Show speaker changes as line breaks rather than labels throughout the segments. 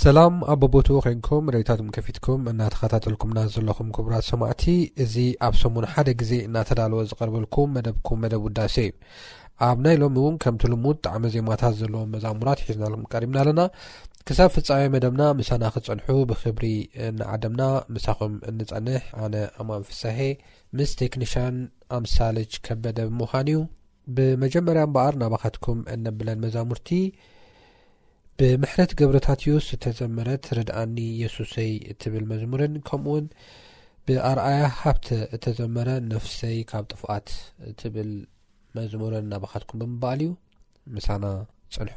ሰላም ኣብ
በቦትኡ ኮንኩም ሬድዮታትኩም ከፊትኩም እናተኸታተልኩምና ዘለኹም ክቡራት ሰማዕቲ እዚ ኣብ ሰሙን ሓደ ግዜ እናተዳለወ ዝቐርበልኩም መደብኩም መደብ ውዳሴ እዩ ኣብ ናይ ሎሚ እውን ከምቲ ልሙድ ጣዕሚ ዜማታት ዘለዎም መዛሙራት ሒዝናልኩም ቀሪብና ኣለና ክሳብ ፍፃሜ መደብና ምሳና ክፀንሑ ብክብሪ እናዓደምና ምሳኹም እንፀንሕ ኣነ ኣማን ፍሳሄ ምስ ቴክኒሻን ኣምሳልች ከበደ ብምዃን እዩ ብመጀመርያ እምበኣር ናባኻትኩም እነብለን መዛሙርቲ ብምሕረት ገብረታትዩስ ዝተዘመረት ርድኣኒ የሱሰይ እትብል መዝሙርን ከምኡውን ብኣርኣያ ሃብተ እተዘመረ ነፍሰይ ካብ ጥፍኣት እትብል መዝሙርን ናባኻትኩም ብምባኣል እዩ ምሳና ፅንሑ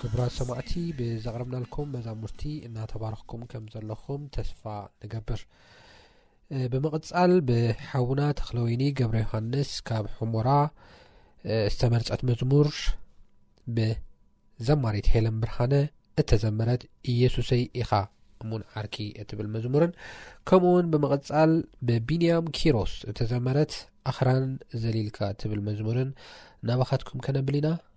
ክቡራት ሰማዕቲ ብዘቕረብናልኩም መዛሙርቲ እናተባረኽኩም ከም ዘለኹም ተስፋ ንገብር ብምቕጻል ብሓውና ተክለወይኒ ገብረ ዮሃንስ ካብ ሕሞራ ዝተመርጸት መዝሙር ብዘማሪት ሄለን ብርሃነ እተዘመረት ኢየሱሰይ ኢኻ እሙን ዓርኪ እትብል መዝሙርን ከምኡ ውን ብምቕጻል ብቢንያም ኪሮስ እተዘመረት ኣኽራን ዘሊልካ እትብል መዝሙርን ናባኻትኩም ከነብል ኢና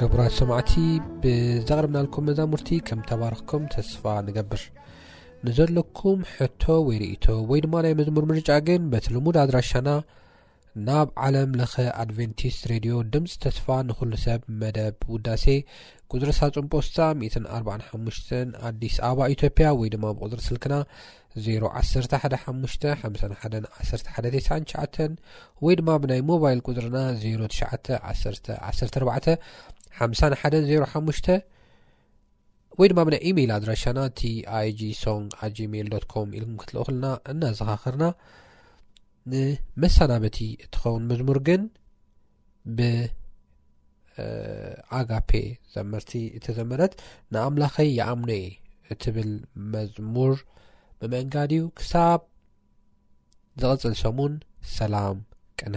ክቡራት ሰማዕቲ ብዘቕርብናልኩም መዛሙርቲ ከም ተባርኽኩም ተስፋ ንገብር ንዘለኩም ሕቶ ወይ ርእቶ ወይ ድማ ናይ መዝሙር ምርጫ ግን በቲ ልሙድ ኣድራሻና ናብ ዓለም ለኸ ኣድቨንቲስት ሬድዮ ድምፂ ተስፋ ንኩሉ ሰብ መደብ ውዳሴ ቁፅሪ ሳፅን ፖስታ 145 ኣዲስ ኣበባ ኢትዮጵያ ወይ ድማ ብቁፅሪ ስልክና ዜሮ ዓሰርተ ሓደ ሓሙሽተ ሓምሳን ሓደን ዓሰርተ ሓደ ቴስዓን ትሽዓተን ወይ ድማ ብናይ ሞባይል ቁፅርና ዜሮ ትሽዓተ ዓሰርተ ዓሰርተ ኣርባዕተ ሓምሳን ሓደን ዜሮ ሓሙሽተ ወይ ድማ ብናይ ኢሜይል ኣድራሻና ቲኣይጂ ሶንግ ኣት ጂሜይል ዶት ኮም ኢልኩም ክትልእኹልና እናዘኻኸርና ንመሰናበቲ እትኸውን መዝሙር ግን ብኣጋፔ ዘመርቲ እተዘመረት ንኣምላኸይ ይኣምኖ እየ እትብል መዝሙር ብምእንጋድ እዩ ክሳብ ዝቕፅል ሰሙን ሰላም ቅነ